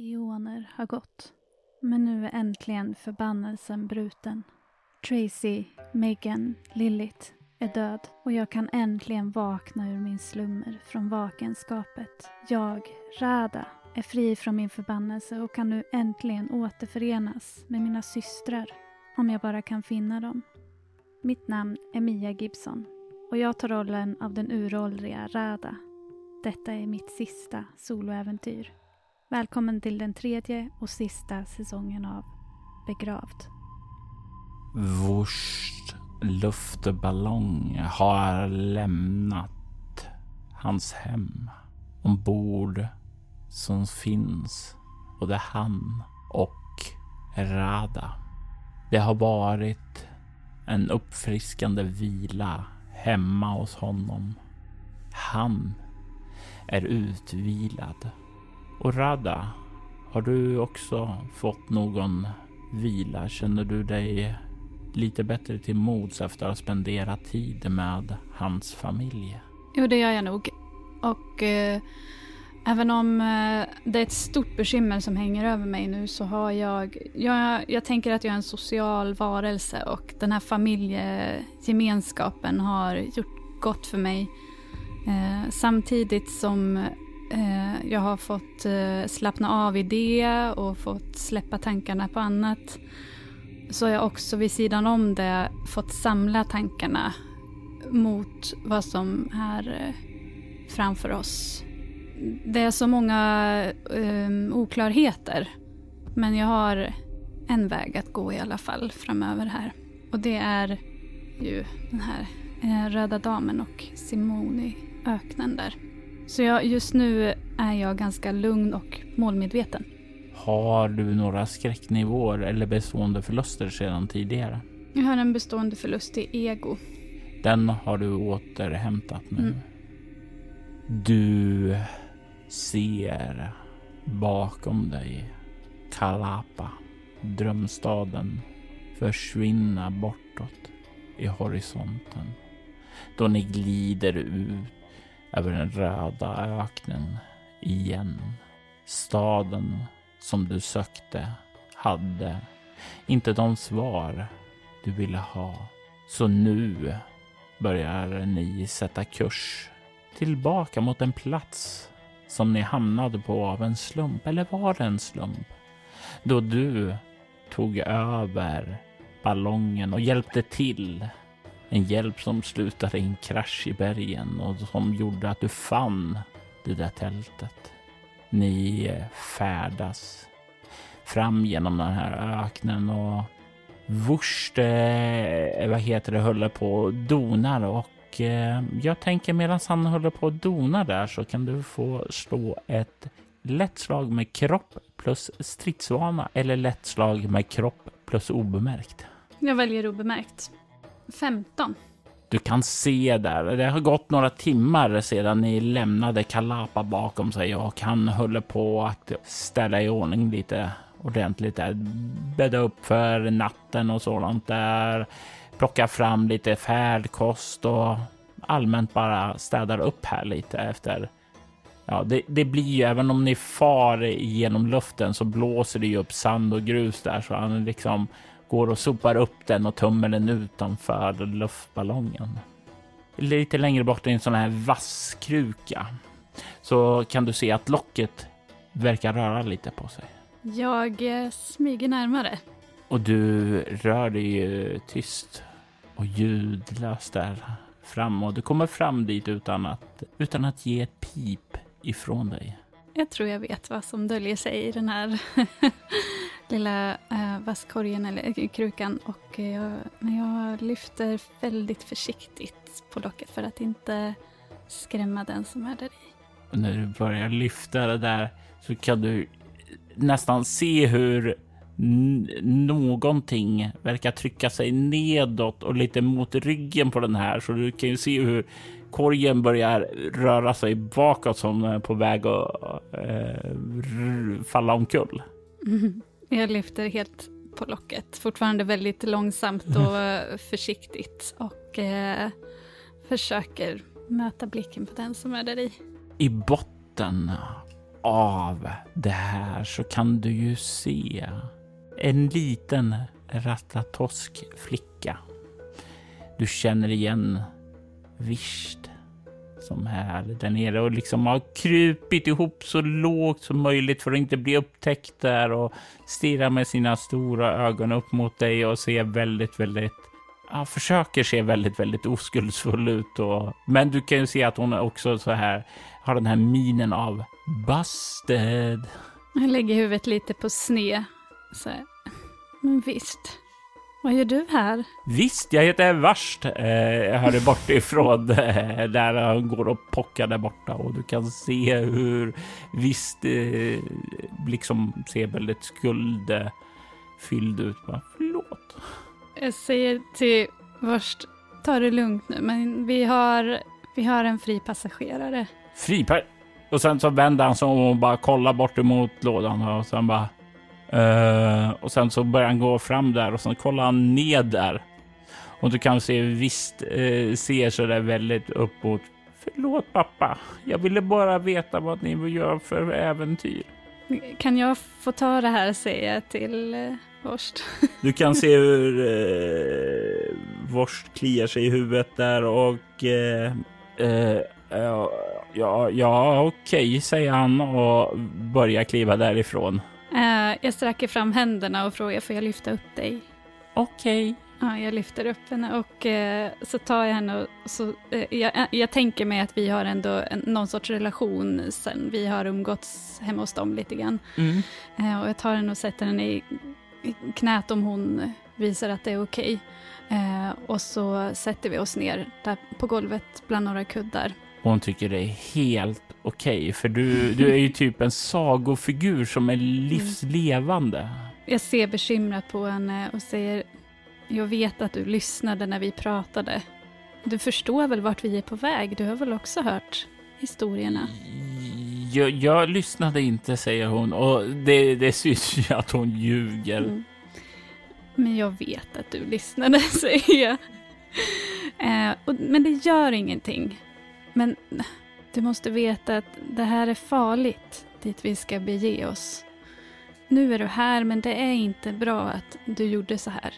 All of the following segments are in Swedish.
Eoner har gått. Men nu är äntligen förbannelsen bruten. Tracy, Megan, Lilith är död och jag kan äntligen vakna ur min slummer från vakenskapet. Jag, Rada, är fri från min förbannelse och kan nu äntligen återförenas med mina systrar. Om jag bara kan finna dem. Mitt namn är Mia Gibson och jag tar rollen av den uråldriga Rada. Detta är mitt sista soloäventyr. Välkommen till den tredje och sista säsongen av Begravd. Vårst luftballong har lämnat hans hem. Ombord som finns både han och Rada. Det har varit en uppfriskande vila hemma hos honom. Han är utvilad. Och Rada, har du också fått någon vila? Känner du dig lite bättre till mods efter att ha spenderat tid med hans familj? Jo, det gör jag nog. Och eh, även om eh, det är ett stort bekymmer som hänger över mig nu så har jag, jag... Jag tänker att jag är en social varelse och den här familjegemenskapen har gjort gott för mig. Eh, samtidigt som eh, jag har fått eh, slappna av i det och fått släppa tankarna på annat så har jag också vid sidan om det fått samla tankarna mot vad som är eh, framför oss. Det är så många um, oklarheter. Men jag har en väg att gå i alla fall framöver här. Och det är ju den här eh, Röda Damen och Simone i öknen där. Så jag, just nu är jag ganska lugn och målmedveten. Har du några skräcknivåer eller bestående förluster sedan tidigare? Jag har en bestående förlust i ego. Den har du återhämtat nu. Mm. Du ser bakom dig Kalapa, drömstaden, försvinna bortåt i horisonten. Då ni glider ut över den röda öknen igen. Staden som du sökte hade inte de svar du ville ha. Så nu börjar ni sätta kurs tillbaka mot en plats som ni hamnade på av en slump. Eller var det en slump? Då du tog över ballongen och hjälpte till. En hjälp som slutade i en krasch i bergen och som gjorde att du fann det där tältet. Ni färdas fram genom den här öknen och Wurst, eh, vad heter det, håller på och donar och eh, jag tänker medan han håller på och donar där så kan du få slå ett lätt slag med kropp plus stridsvana eller lätt slag med kropp plus obemärkt. Jag väljer obemärkt. 15. Du kan se där, det har gått några timmar sedan ni lämnade Kalapa bakom sig och han håller på att ställa i ordning lite ordentligt där. Bädda upp för natten och sådant där. Plocka fram lite färdkost och allmänt bara städar upp här lite efter. Ja, det, det blir ju även om ni far genom luften så blåser det ju upp sand och grus där så han liksom går och sopar upp den och tömmer den utanför luftballongen. Lite längre bort i en sån här vasskruka så kan du se att locket verkar röra lite på sig. Jag eh, smyger närmare. Och du rör dig ju tyst och ljudlöst där fram och du kommer fram dit utan att, utan att ge ett pip ifrån dig. Jag tror jag vet vad som döljer sig i den här lilla äh, vasskorgen eller krukan och jag, men jag lyfter väldigt försiktigt på locket för att inte skrämma den som är där i. Och när du börjar lyfta det där så kan du nästan se hur någonting verkar trycka sig nedåt och lite mot ryggen på den här. Så du kan ju se hur korgen börjar röra sig bakåt som på väg att eh, falla omkull. Mm. Jag lyfter helt på locket, fortfarande väldigt långsamt och försiktigt och eh, försöker möta blicken på den som är där i. I botten av det här så kan du ju se en liten ratatosk flicka. Du känner igen Visht som är där nere och liksom har krupit ihop så lågt som möjligt för att inte bli upptäckt där och stirrar med sina stora ögon upp mot dig och ser väldigt, väldigt ja, försöker se väldigt, väldigt oskuldsfull ut. Och, men du kan ju se att hon också så här har den här minen av busted. Jag lägger huvudet lite på sned. Så här. Men visst, vad gör du här? Visst, jag heter Värst. Eh, jag hörde bort ifrån eh, där han går och pockar där borta och du kan se hur visst eh, liksom ser väldigt skuldfylld ut. Bara, Förlåt. Jag säger till Värst, ta det lugnt nu, men vi har, vi har en fri passagerare. Fripar. Och sen så vänder han sig om och bara kollar bort emot lådan och sen bara Uh, och sen så börjar han gå fram där och sen kollar han ned där. Och du kan se visst uh, ser så där väldigt uppåt. Förlåt pappa, jag ville bara veta vad ni vill göra för äventyr. Kan jag få ta det här, säger jag till uh, Vorst. Du kan se hur uh, Vorst kliar sig i huvudet där och uh, uh, ja, ja okej, okay, säger han och börjar kliva därifrån. Uh, jag sträcker fram händerna och frågar, får jag lyfta upp dig? Okej. Okay. Ja, jag lyfter upp henne och uh, så tar jag henne och så, uh, jag, jag, tänker mig att vi har ändå en, någon sorts relation sen. Vi har umgåtts hemma hos dem lite grann. Mm. och jag tar henne och sätter henne i, i knät om hon visar att det är okej. Okay. och så sätter vi oss ner där på golvet bland några kuddar. Hon tycker det är helt okej, okay, för du, du är ju typ en sagofigur som är livslevande. Jag ser bekymrat på henne och säger, jag vet att du lyssnade när vi pratade. Du förstår väl vart vi är på väg? Du har väl också hört historierna? Jag, jag lyssnade inte, säger hon. Och det, det syns ju att hon ljuger. Mm. Men jag vet att du lyssnade, säger jag. Eh, och, men det gör ingenting. Men du måste veta att det här är farligt, dit vi ska bege oss. Nu är du här, men det är inte bra att du gjorde så här.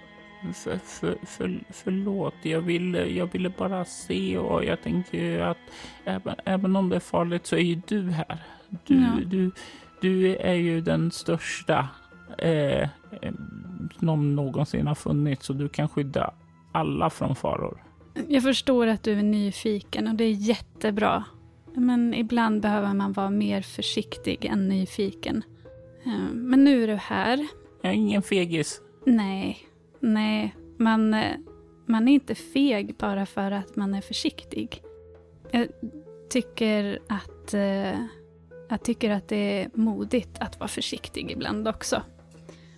För, för, för, förlåt, jag ville, jag ville bara se och jag tänker att även, även om det är farligt så är ju du här. Du, ja. du, du är ju den största eh, som någonsin har funnits och du kan skydda alla från faror. Jag förstår att du är nyfiken och det är jättebra. Men ibland behöver man vara mer försiktig än nyfiken. Men nu är du här. Jag är ingen fegis. Nej, nej. Man, man är inte feg bara för att man är försiktig. Jag tycker att, jag tycker att det är modigt att vara försiktig ibland också.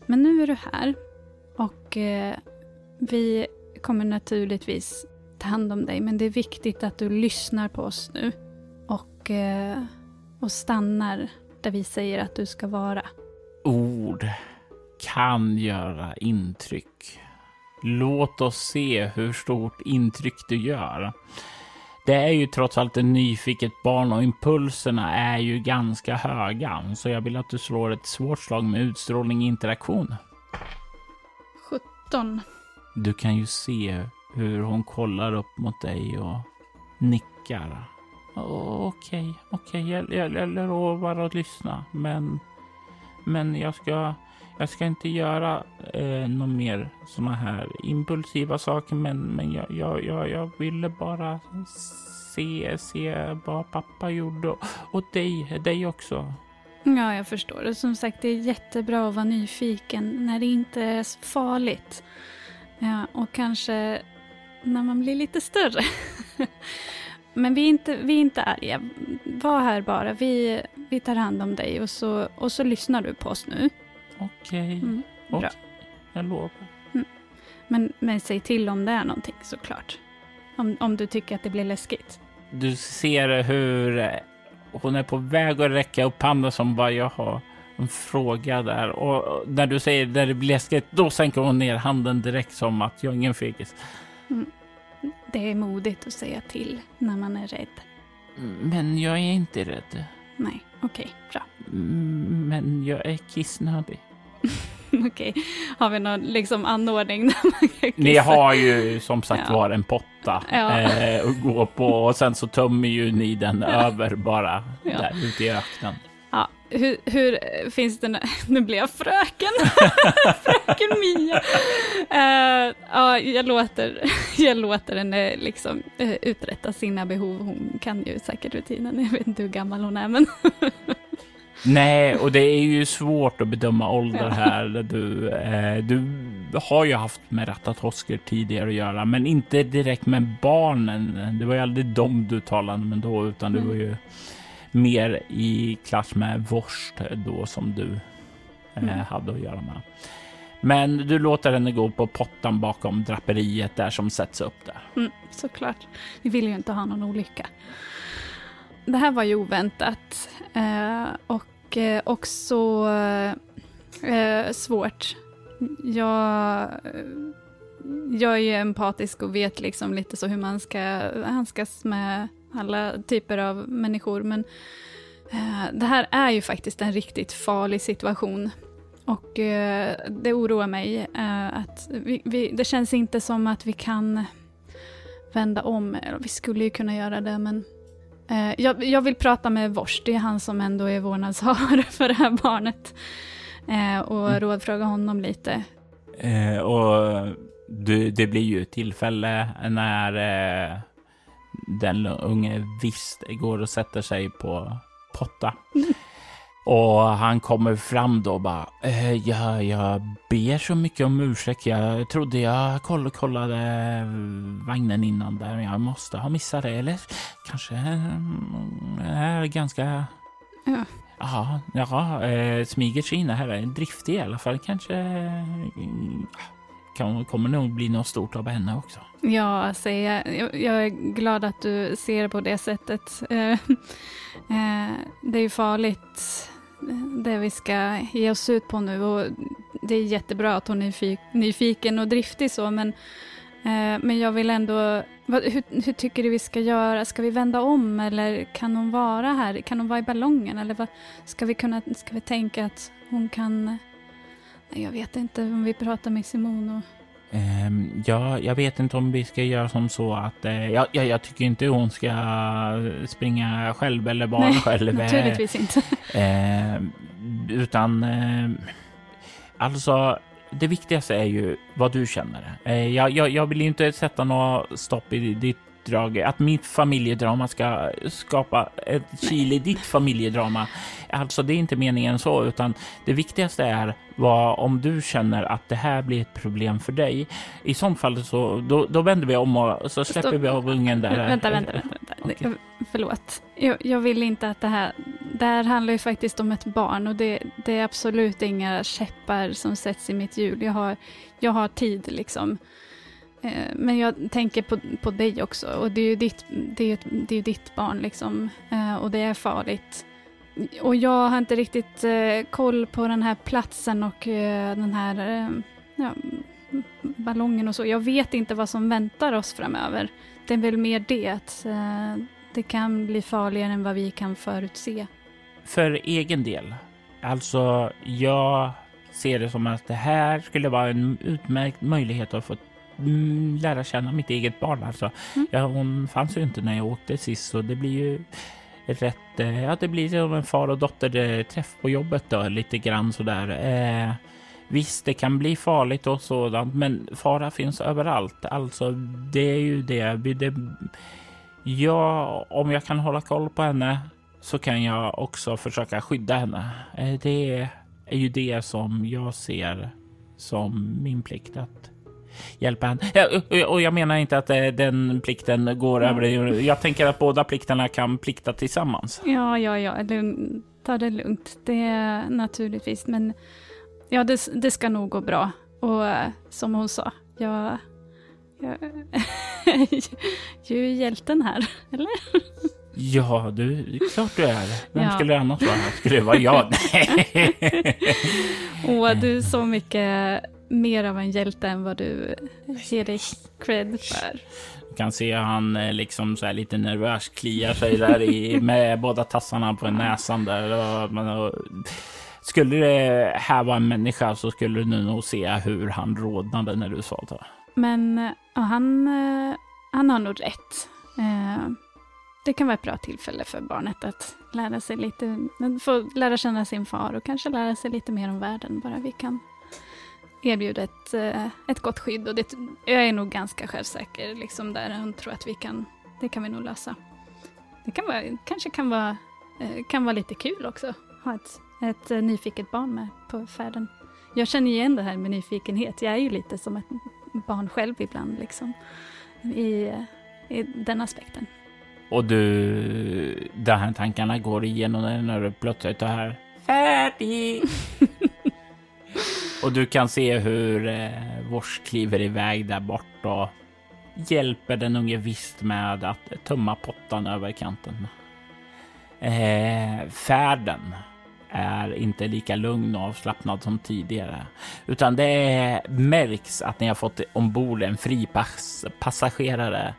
Men nu är du här och vi kommer naturligtvis ta hand om dig men det är viktigt att du lyssnar på oss nu och, eh, och stannar där vi säger att du ska vara. Ord kan göra intryck. Låt oss se hur stort intryck du gör. Det är ju trots allt ett nyfiket barn och impulserna är ju ganska höga. Så jag vill att du slår ett svårt slag med utstrålning och interaktion. 17. Du kan ju se hur hon kollar upp mot dig och nickar. Okej, okej, jag, jag, jag lovar att lyssna, men, men jag ska, jag ska inte göra eh, någon mer såna här impulsiva saker, men, men jag, jag, jag, jag ville bara se, se vad pappa gjorde och, och dig, dig också. Ja, jag förstår. Som sagt, det är jättebra att vara nyfiken när det inte är så farligt. Ja, och kanske när man blir lite större. Men vi är, inte, vi är inte arga. Var här bara. Vi, vi tar hand om dig och så, och så lyssnar du på oss nu. Okej. Mm, bra. Okay. Jag lovar. Mm. Men, men säg till om det är någonting såklart. Om, om du tycker att det blir läskigt. Du ser hur hon är på väg att räcka upp handen som bara jag har en fråga där. Och när du säger där det blir läskigt, då sänker hon ner handen direkt som att jag är ingen fegis. Mm. Det är modigt att säga till när man är rädd. Men jag är inte rädd. Nej, okej, bra. Mm, Men jag är kissnödig. Okej, har vi någon liksom anordning där man kan Ni kissa? har ju som sagt Ja. var en potta Ja. eh, att gå på och sen så tömmer ju ni den över bara Ja. där ute i öknen. Ja, hur, hur finns det... Nu blir jag fröken. fröken Mia. Eh, ja, jag låter, jag låter henne liksom eh, uträtta sina behov. Hon kan ju säkert rutinen. Jag vet inte hur gammal hon är, men Nej, och det är ju svårt att bedöma ålder Ja. här. Du, eh, du har ju haft med ratatosker tidigare att göra, men inte direkt med barnen. Det var ju aldrig dem du talade med då, utan du Mm. var ju mer i klass med Vorst då som du eh, Mm. hade att göra med. Men du låter henne gå på pottan bakom draperiet där som sätts upp där. mm, såklart. Vi vill ju inte ha någon olycka. Det här var ju oväntat eh, och eh, också eh, svårt. Jag, jag är ju empatisk och vet liksom lite så hur man ska handskas med alla typer av människor. Men eh, det här är ju faktiskt en riktigt farlig situation. Och eh, det oroar mig eh, att vi, vi, det känns inte som att vi kan vända om. Vi skulle ju kunna göra det, men jag, jag vill prata med Vors. Det är han som ändå är vårdnadshavare för det här barnet. Och Mm. rådfråga honom lite. Eh, och du, det blir ju ett tillfälle när eh, den unge visst går och sätter sig på potta. Och han kommer fram då och bara, eh, ja, jag ber så mycket om ursäkt. Jag trodde jag koll, kollade vagnen innan där, jag måste ha missat det. Eller kanske mm, är ganska... Ja. Ja, ja eh, Kina här är driftig i alla fall. Kanske mm, kan, kommer nog bli något stort av henne också. Ja, alltså, jag, jag- är glad att du ser det på det sättet. Eh, eh, det är ju farligt, eh, det vi ska ge oss ut på nu. Och det är jättebra att hon är nyfiken och driftig så, men, men jag vill ändå... Hur, hur tycker du vi ska göra? Ska vi vända om eller kan hon vara här? Kan hon vara i ballongen? Eller vad, ska, vi kunna, ska vi tänka att hon kan... Jag vet inte om vi pratar med Simon och... Ehm, ja, jag vet inte om vi ska göra som så att... Eh, ja, ja, jag tycker inte hon ska springa själv eller vara Nej, själv. eh, Naturligtvis inte. Eh, utan eh, alltså, det viktigaste är ju vad du känner. Jag, jag, jag vill inte sätta något stopp i ditt drag. Att mitt familjedrama ska skapa ett kil i ditt familjedrama. Alltså, det är inte meningen så, utan det viktigaste är vad om du känner att det här blir ett problem för dig. I sånt fall så då, då vänder vi om och så släpper Stopp. vi av ungen där. vänta, vänta, vänta. vänta. Okej. Förlåt. Jag, jag vill inte att det här... Det här handlar ju faktiskt om ett barn och det, det är absolut inga käppar som sätts i mitt hjul. Jag har, jag har tid liksom. Eh, men jag tänker på, på dig också och det är ju ditt, det är, ju det är ju ditt barn liksom. Eh, och det är farligt. Och jag har inte riktigt eh, koll på den här platsen och den här ja, ballongen och så. Jag vet inte vad som väntar oss framöver. Det är väl mer det att det kan bli farligare än vad vi kan förutse. för egen del. Alltså, jag ser det som att det här skulle vara en utmärkt möjlighet att få lära känna mitt eget barn. Alltså, Mm. ja, hon fanns ju inte när jag åkte sist, så det blir ju rätt. Eh, ja, det blir som en far och dotter eh, träff på jobbet då, lite grann sådär. Eh, visst, det kan bli farligt och sådant, men fara finns överallt. Alltså, det är ju det. det ja, om jag kan hålla koll på henne så kan jag också försöka skydda henne. Eh, Det är ju det som jag ser som min plikt att hjälpa. Ja, och- jag menar inte att eh, den plikten går över. Jag tänker att båda plikterna kan plikta tillsammans. Ja, ja, ja, lugn, ta det lugnt. Det är naturligtvis, men ja, det, det ska nog gå bra. Och eh, som hon sa, jag, jag jag är ju hjälten här, eller? Ja, du, klart du är. Vem Ja. skulle det annars vara? Skulle det vara jag? Nej. Och du så mycket mer av en hjälte än vad du ger dig cred för. Du kan se han eh, liksom så här lite nervös kliar sig där i, med båda tassarna på näsan där. Och, och, skulle det här vara en människa så skulle du nog se hur han rodnade när du sa det. Men han, eh, han har nog rätt. Eh, det kan vara ett bra tillfälle för barnet att lära sig lite, få lära känna sin far och kanske lära sig lite mer om världen, bara vi kan erbjuda ett, eh, ett gott skydd. Och det, jag är nog ganska självsäker liksom där och tror att vi kan, det kan vi nog lösa. Det kan vara, kanske kan vara, kan vara lite kul också, ha ett, ett nyfiket barn med på färden. Jag känner igen det här med nyfikenhet. Jag är ju lite som ett barn själv ibland, liksom, i, i den aspekten. Och du, de här tankarna går igenom dig när du plötsligt är här. Färdig! och du kan se hur eh, Vors kliver iväg där bort och hjälper den unge visst med att tömma pottan över kanten. Eh, färden är inte lika lugn och avslappnad som tidigare, utan det märks att ni har fått ombord en fripassagerare.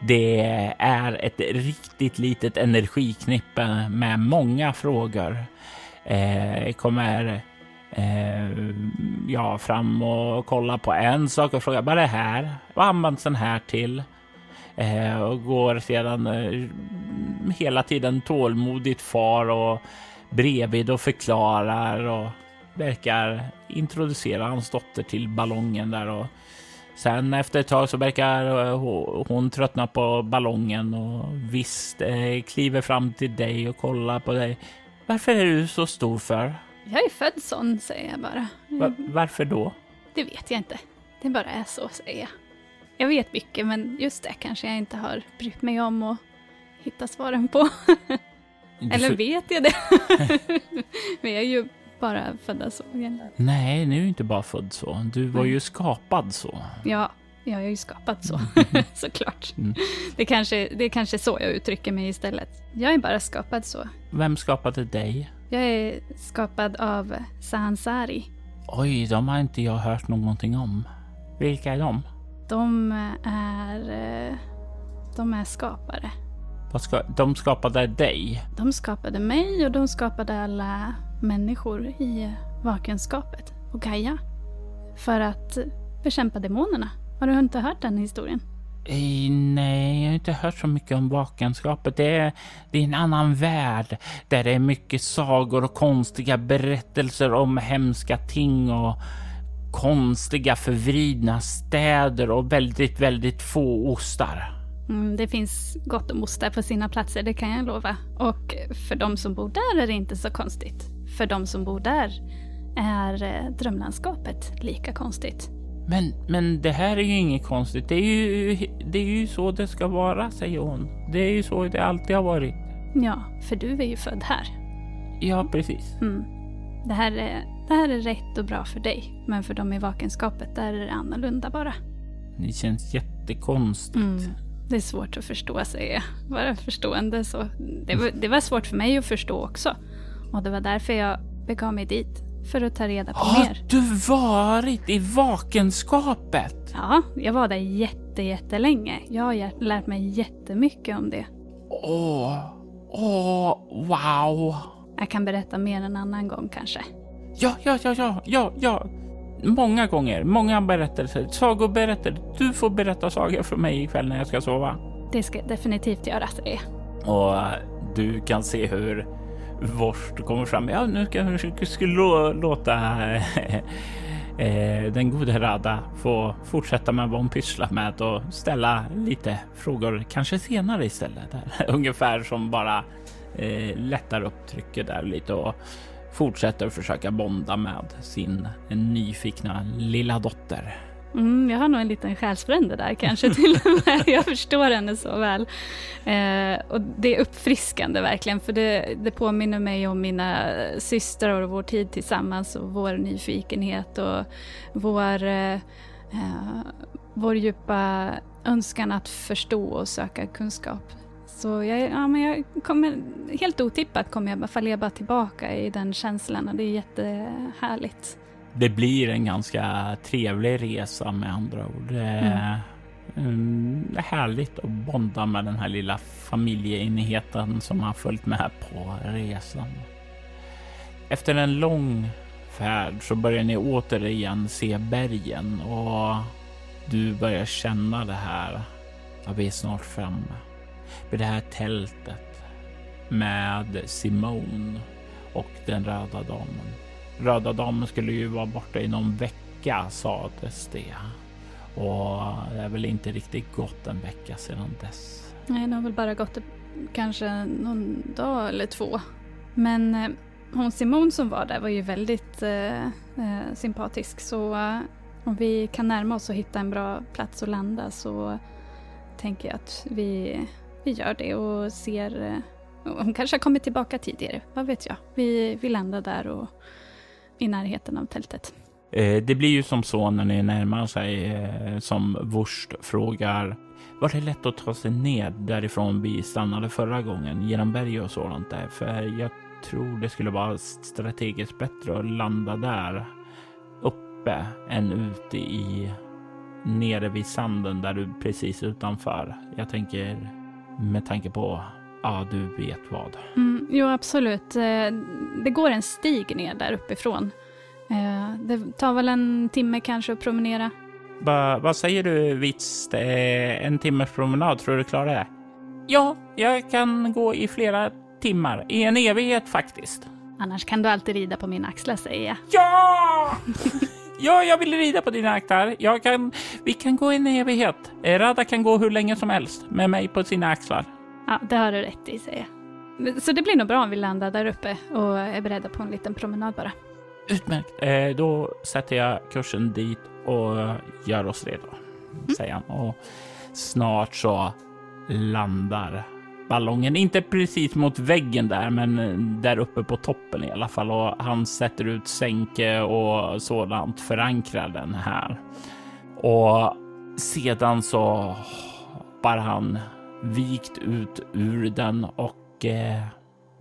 Det är ett riktigt litet energiknippe med många frågor. Eh, kommer eh, ja, fram och kolla på en sak och fråga vad är det här? Vad används den här till? Eh, och går sedan eh, hela tiden tålmodigt far och bredvid och förklarar och verkar introducera hans dotter till ballongen där och sen efter ett tag så verkar eh, hon tröttna på ballongen och visst eh, kliver fram till dig och kollar på dig. Varför är du så stor för? Jag är född sån, säger jag bara. Va varför då? Det vet jag inte. Det bara är så, säger jag. Jag vet mycket, men just det kanske jag inte har brytt mig om att hitta svaren på. Eller vet jag det? Vi är ju bara födda så. Nej, nu är du inte bara född så. Du var ju skapad så. Ja, jag är ju skapad så, såklart. Mm. Det, kanske, det är kanske så jag uttrycker mig istället. Jag är bara skapad så. Vem skapade dig? Jag är skapad av Sahansari. Oj, de har inte jag hört någonting om. Vilka är de? De är... Eh, de är skapare. De skapade dig? De skapade mig och de skapade alla människor i vakenskapet och Gaia. För att bekämpa demonerna. Har du inte hört den historien? Nej, jag har inte hört så mycket om vakenskapet. Det är, det är en annan värld där det är mycket sagor och konstiga berättelser om hemska ting och konstiga förvridna städer och väldigt, väldigt få ostar. Mm, det finns gott om ostar på sina platser, det kan jag lova. Och för de som bor där är det inte så konstigt. För de som bor där är eh, drömlandskapet lika konstigt. Men, men det här är ju inget konstigt. Det är ju, det är ju så det ska vara, säger hon. Det är ju så det alltid har varit. Ja, för du är ju född här. Ja, precis. Mm. Det, här är, det här är rätt och bra för dig, men för dem i vakenskapet där är det annorlunda bara. Det känns jättekonstigt. Mm. Det är svårt att förstå, säger jag. Vara förstående så. Det var, det var svårt för mig att förstå också. Och det var därför jag begav mig dit. För att ta reda på Har mer. Har du varit i vakenskapet? Ja, jag var där jätte, jättelänge. Jag har lärt mig jättemycket om det. Åh, åh, wow. Jag kan berätta mer en annan gång kanske. Ja, ja, ja, ja, ja, ja. Många gånger, många berättelser, sagoberättelser. Du får berätta sagor för mig ikväll när jag ska sova. Det ska jag definitivt göra, jag. Och du kan se hur Vorst kommer fram. Ja, nu ska jag skulle låta eh, eh, den gode Rada få fortsätta med vad hon pysslar med och ställa lite frågor, kanske senare istället. Ungefär som bara eh, lättar upp trycket där lite och fortsätter försöka bonda med sin nyfikna lilla dotter. Mm, jag har nog en liten själsfrände där kanske till och med. Jag förstår henne så väl. Eh, och det är uppfriskande verkligen, för det, det påminner mig om mina systrar och vår tid tillsammans och vår nyfikenhet och vår, eh, eh vår djupa önskan att förstå och söka kunskap. Så jag, ja, men jag kommer, helt otippat kommer jag falla bara tillbaka i den känslan och det är jättehärligt. Det blir en ganska trevlig resa med andra ord. Mm. Mm, härligt att bonda med den här lilla familjeenigheten som har följt med på resan. Efter en lång färd så börjar ni återigen se bergen och du börjar känna det här. Vi är snart framme vid det här tältet med Simone och den röda damen. Röda damen skulle ju vara borta i någon vecka sades det. Och det är väl inte riktigt gått en vecka sedan dess. Nej, det har väl bara gått kanske någon dag eller två. Men eh, hon Simon som var där var ju väldigt eh, eh, sympatisk så eh, om vi kan närma oss och hitta en bra plats att landa så tänker jag att vi, vi gör det och ser eh, hon kanske har kommit tillbaka tidigare, vad vet jag. Vi, vi landar där och i närheten av tältet. Eh, det blir ju som så när ni närmar sig eh, som Wurst frågar var det lätt att ta sig ned därifrån vi stannade förra gången genom berg och sådant där? För jag tror det skulle vara strategiskt bättre att landa där uppe än ute i nere vid sanden där du precis utanför. Jag tänker med tanke på Ja, du vet vad. Mm, jo, absolut. Eh, det går en stig ner där uppifrån. Eh, det tar väl en timme kanske att promenera. Va, vad säger du, Vits? En timmes promenad, tror du klarar det? Ja, jag kan gå i flera timmar. I en evighet faktiskt. Annars kan du alltid rida på mina axlar, säger jag. Ja! ja, jag vill rida på dina axlar. Jag kan, vi kan gå i en evighet. Rada kan gå hur länge som helst med mig på sina axlar. Ja, det har du rätt i, säger jag. Så det blir nog bra om vi landar där uppe och är beredda på en liten promenad bara. Utmärkt. Eh, då sätter jag kursen dit och gör oss redo, mm. säger han. Och snart så landar ballongen, inte precis mot väggen där, men där uppe på toppen i alla fall. Och han sätter ut sänke och sådant, förankrar den här. Och sedan så hoppar han vikt ut ur den och eh,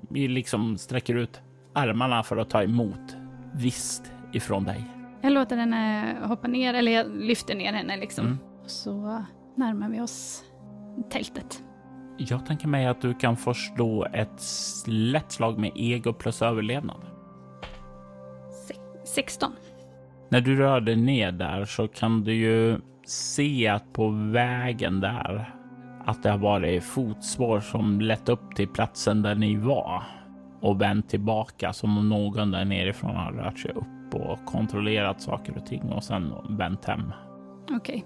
vi liksom sträcker ut armarna för att ta emot visst ifrån dig. Jag låter henne hoppa ner, eller jag lyfter ner henne liksom. Mm. Så närmar vi oss tältet. Jag tänker mig att du kan förstå ett lätt slag med ego plus överlevnad. Se 16. När du rör dig ner där så kan du ju se att på vägen där att det har varit fotspår som lett upp till platsen där ni var och vänt tillbaka som om någon där nerifrån har rört sig upp och kontrollerat saker och ting och sen vänt hem. Okej.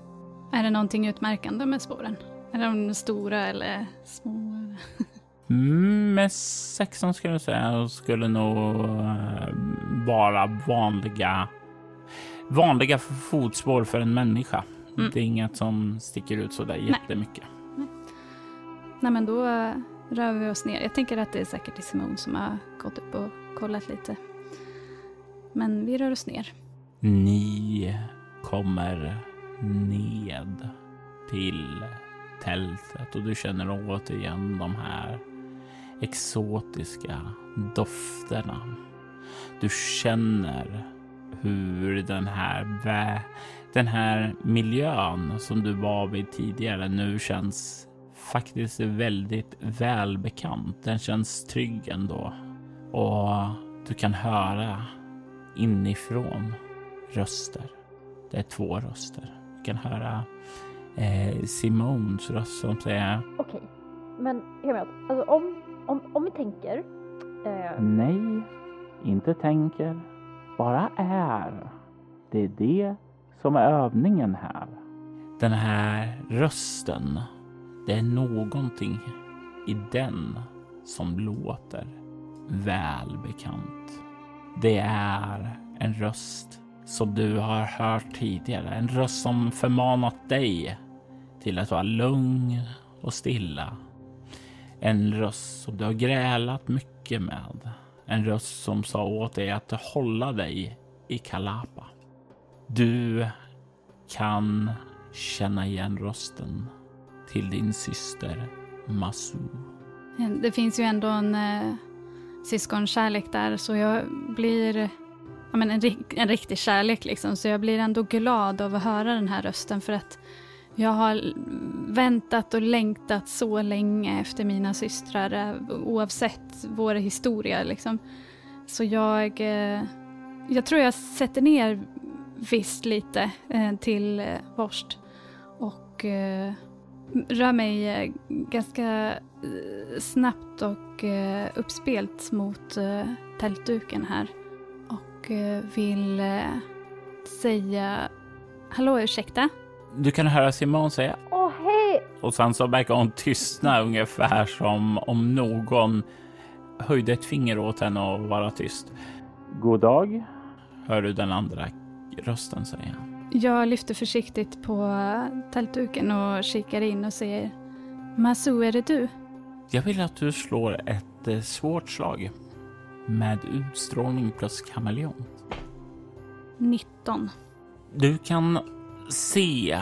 Okay. Är det någonting utmärkande med spåren? Är de stora eller små? mm, med 16 skulle jag säga skulle nog eh, vara vanliga vanliga fotspår för en människa. Mm. Det är inget som sticker ut så där jättemycket. Nej, Nej men då eh, rör vi oss ner. Jag tänker att det är säkert Simon som har gått upp och kollat lite. Men vi rör oss ner. Ni kommer ned till tältet och du känner återigen de här exotiska dofterna. Du känner hur den här, den här miljön som du var vid tidigare nu känns faktiskt väldigt välbekant. Den känns trygg ändå. Och du kan höra inifrån röster. Det är två röster. Du kan höra eh, Simons röst som säger... Okej, okay. men hear me out. Alltså om, om, om vi tänker... Eh... Nej, inte tänker. Bara är. Det är det som är övningen här. Den här rösten det är någonting i den som låter välbekant. Det är en röst som du har hört tidigare. En röst som förmanat dig till att vara lugn och stilla. En röst som du har grälat mycket med. En röst som sa åt dig att hålla dig i Kalapa. Du kan känna igen rösten till din syster Masu. Eh, det finns ju ändå en eh, syskonkärlek där så jag blir men en, en riktig kärlek liksom. Så jag blir ändå glad av att höra den här rösten för att Jag har väntat och längtat så länge efter mina systrar eh, oavsett vår historia. Liksom. Så jag, eh, jag tror jag sätter ner visst lite eh, till eh, Vorst och rör mig ganska snabbt och uppspelt mot tältduken här och vill säga Hallå, ursäkta? Du kan höra Simon säga Åh, hej! Och sen så verkar hon tystna ungefär som om någon höjde ett finger åt henne och vara tyst. God dag, hör du den andra rösten säga. Jag lyfter försiktigt på tältduken och kikar in och säger Masu, är det du? Jag vill att du slår ett eh, svårt slag med utstrålning plus kameleont. 19. Du kan se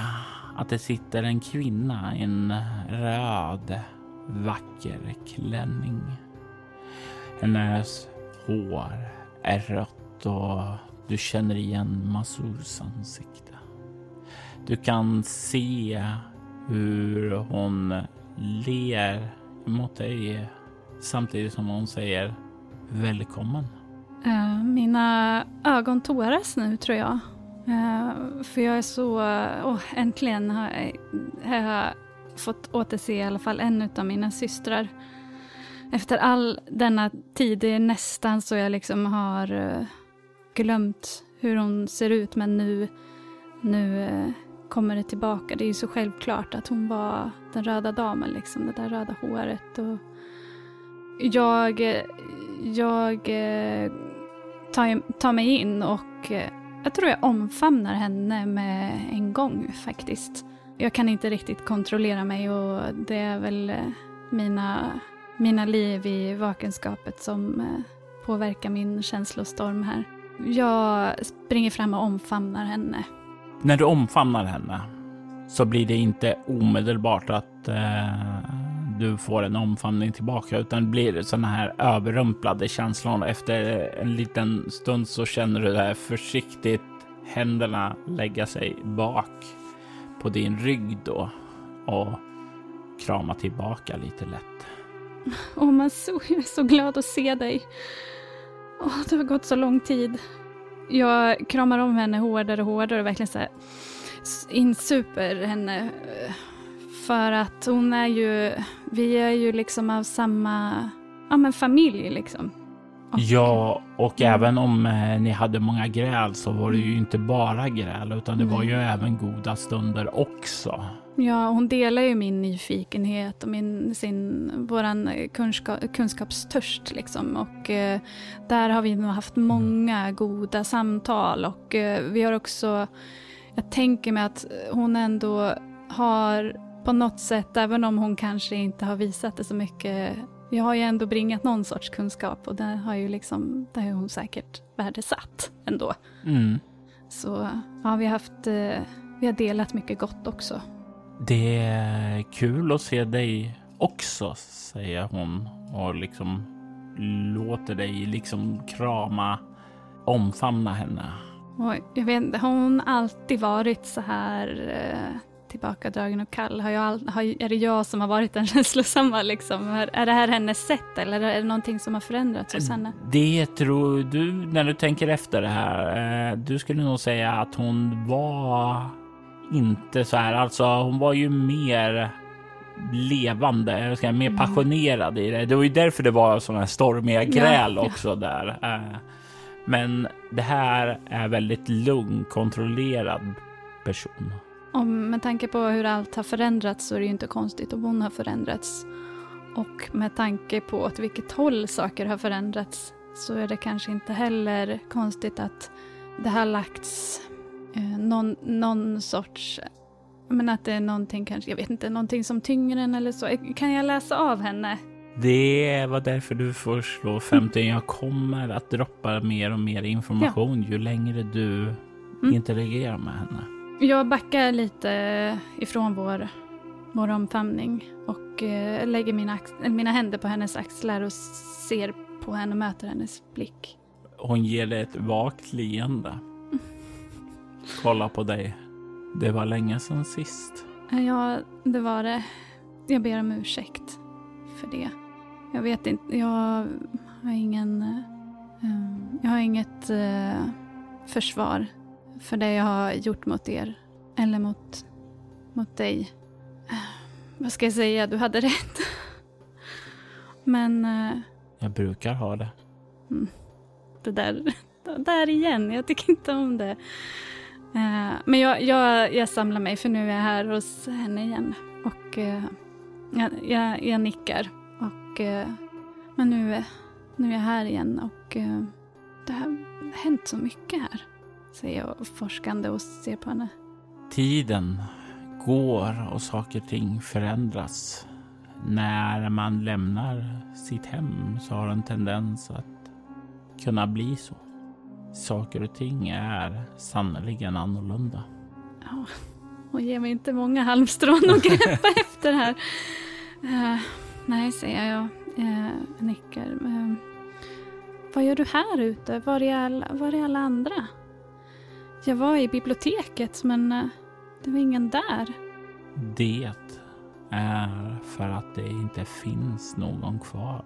att det sitter en kvinna i en röd vacker klänning. Hennes hår är rött och du känner igen Masurs ansikte. Du kan se hur hon ler mot dig samtidigt som hon säger välkommen. Uh, mina ögon tåras nu tror jag. Uh, för jag är så... Oh, äntligen har jag, har jag fått återse i alla fall en av mina systrar. Efter all denna tid, det är nästan så jag liksom har uh, glömt hur hon ser ut, men nu, nu eh, kommer det tillbaka. Det är ju så självklart att hon var den röda damen, liksom, det där röda håret. Och jag eh, jag eh, tar, tar mig in och jag tror jag omfamnar henne med en gång faktiskt. Jag kan inte riktigt kontrollera mig och det är väl mina, mina liv i vakenskapet som påverkar min känslostorm här. Jag springer fram och omfamnar henne. När du omfamnar henne så blir det inte omedelbart att eh, du får en omfamning tillbaka utan det blir sådana här överrumplade känslor. Efter en liten stund så känner du det här försiktigt händerna lägga sig bak på din rygg då och krama tillbaka lite lätt. Åh, oh, så, jag är så glad att se dig. Åh, det har gått så lång tid. Jag kramar om henne hårdare och hårdare och verkligen så här insuper henne för att hon är ju, vi är ju liksom av samma, ja men familj liksom. Och, ja, och mm. även om eh, ni hade många gräl så var det ju mm. inte bara gräl utan det var ju även goda stunder också. Ja, hon delar ju min nyfikenhet och min, sin, våran kunskap, kunskapstörst liksom. Och eh, där har vi nog haft många goda samtal och eh, vi har också, jag tänker mig att hon ändå har på något sätt, även om hon kanske inte har visat det så mycket. Jag har ju ändå bringat någon sorts kunskap och det har ju liksom, det har hon säkert värdesatt ändå. Mm. Så ja, vi har haft, eh, vi har delat mycket gott också. Det är kul att se dig också, säger hon och liksom låter dig liksom krama, omfamna henne. Och jag vet inte, har hon alltid varit så här eh, tillbakadragen och kall? Har jag all, har, är det jag som har varit den känslosamma? Liksom? Är, är det här hennes sätt eller är det någonting som har förändrats hos henne? Det tror du när du tänker efter det här. Eh, du skulle nog säga att hon var inte så här. Alltså, hon var ju mer levande, jag ska, mer mm. passionerad i det. Det var ju därför det var sådana här stormiga gräl ja, också ja. där. Eh, men det här är väldigt lugn, kontrollerad person. Och med tanke på hur allt har förändrats så är det ju inte konstigt om hon har förändrats. Och med tanke på åt vilket håll saker har förändrats så är det kanske inte heller konstigt att det har lagts eh, någon, någon sorts men att det är någonting kanske, jag vet inte, någonting som tynger en eller så. Kan jag läsa av henne? Det var därför du får slå 50. Jag kommer att droppa mer och mer information ja. ju längre du mm. interagerar med henne. Jag backar lite ifrån vår, vår omfamning och eh, lägger mina, mina händer på hennes axlar och ser på henne och möter hennes blick. Hon ger dig ett vagt leende. Kolla på dig. Det var länge sedan sist. Ja, det var det. Jag ber om ursäkt för det. Jag vet inte, jag har ingen... Uh, jag har inget uh, försvar för det jag har gjort mot er. Eller mot, mot dig. Uh, vad ska jag säga? Du hade rätt. Men... jag brukar ha det. Mm, det där, det där igen. Jag tycker inte om det. Eh, men jag, jag, jag samlar mig för nu är jag här hos henne igen. Och eh, jag, jag, jag nickar. Och, eh, men nu, nu är jag här igen och det har hänt så mycket här. Säger jag forskande och ser på henne. Tiden går och saker och ting förändras. När man lämnar sitt hem så har en tendens att kunna bli så. Saker och ting är sannerligen annorlunda. Ja, och ge mig inte många halmstrån att greppa efter här. Uh, nej, säger jag. Uh, nickar. Uh, vad gör du här ute? Var är alla, var är alla andra? Jag var i biblioteket, men uh, det var ingen där. Det är för att det inte finns någon kvar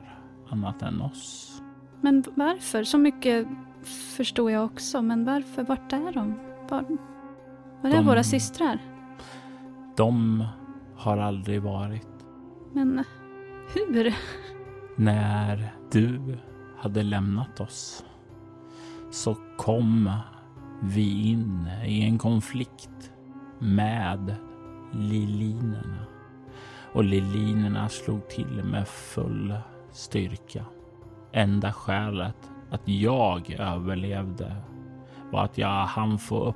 annat än oss. Men varför? Så mycket förstår jag också, men varför? Vart är de? Var, var är de, våra systrar? De har aldrig varit. Men hur? När du hade lämnat oss så kom vi in i en konflikt med lilinerna. Och lilinerna slog till med full styrka. Enda skälet att jag överlevde var att jag hann få upp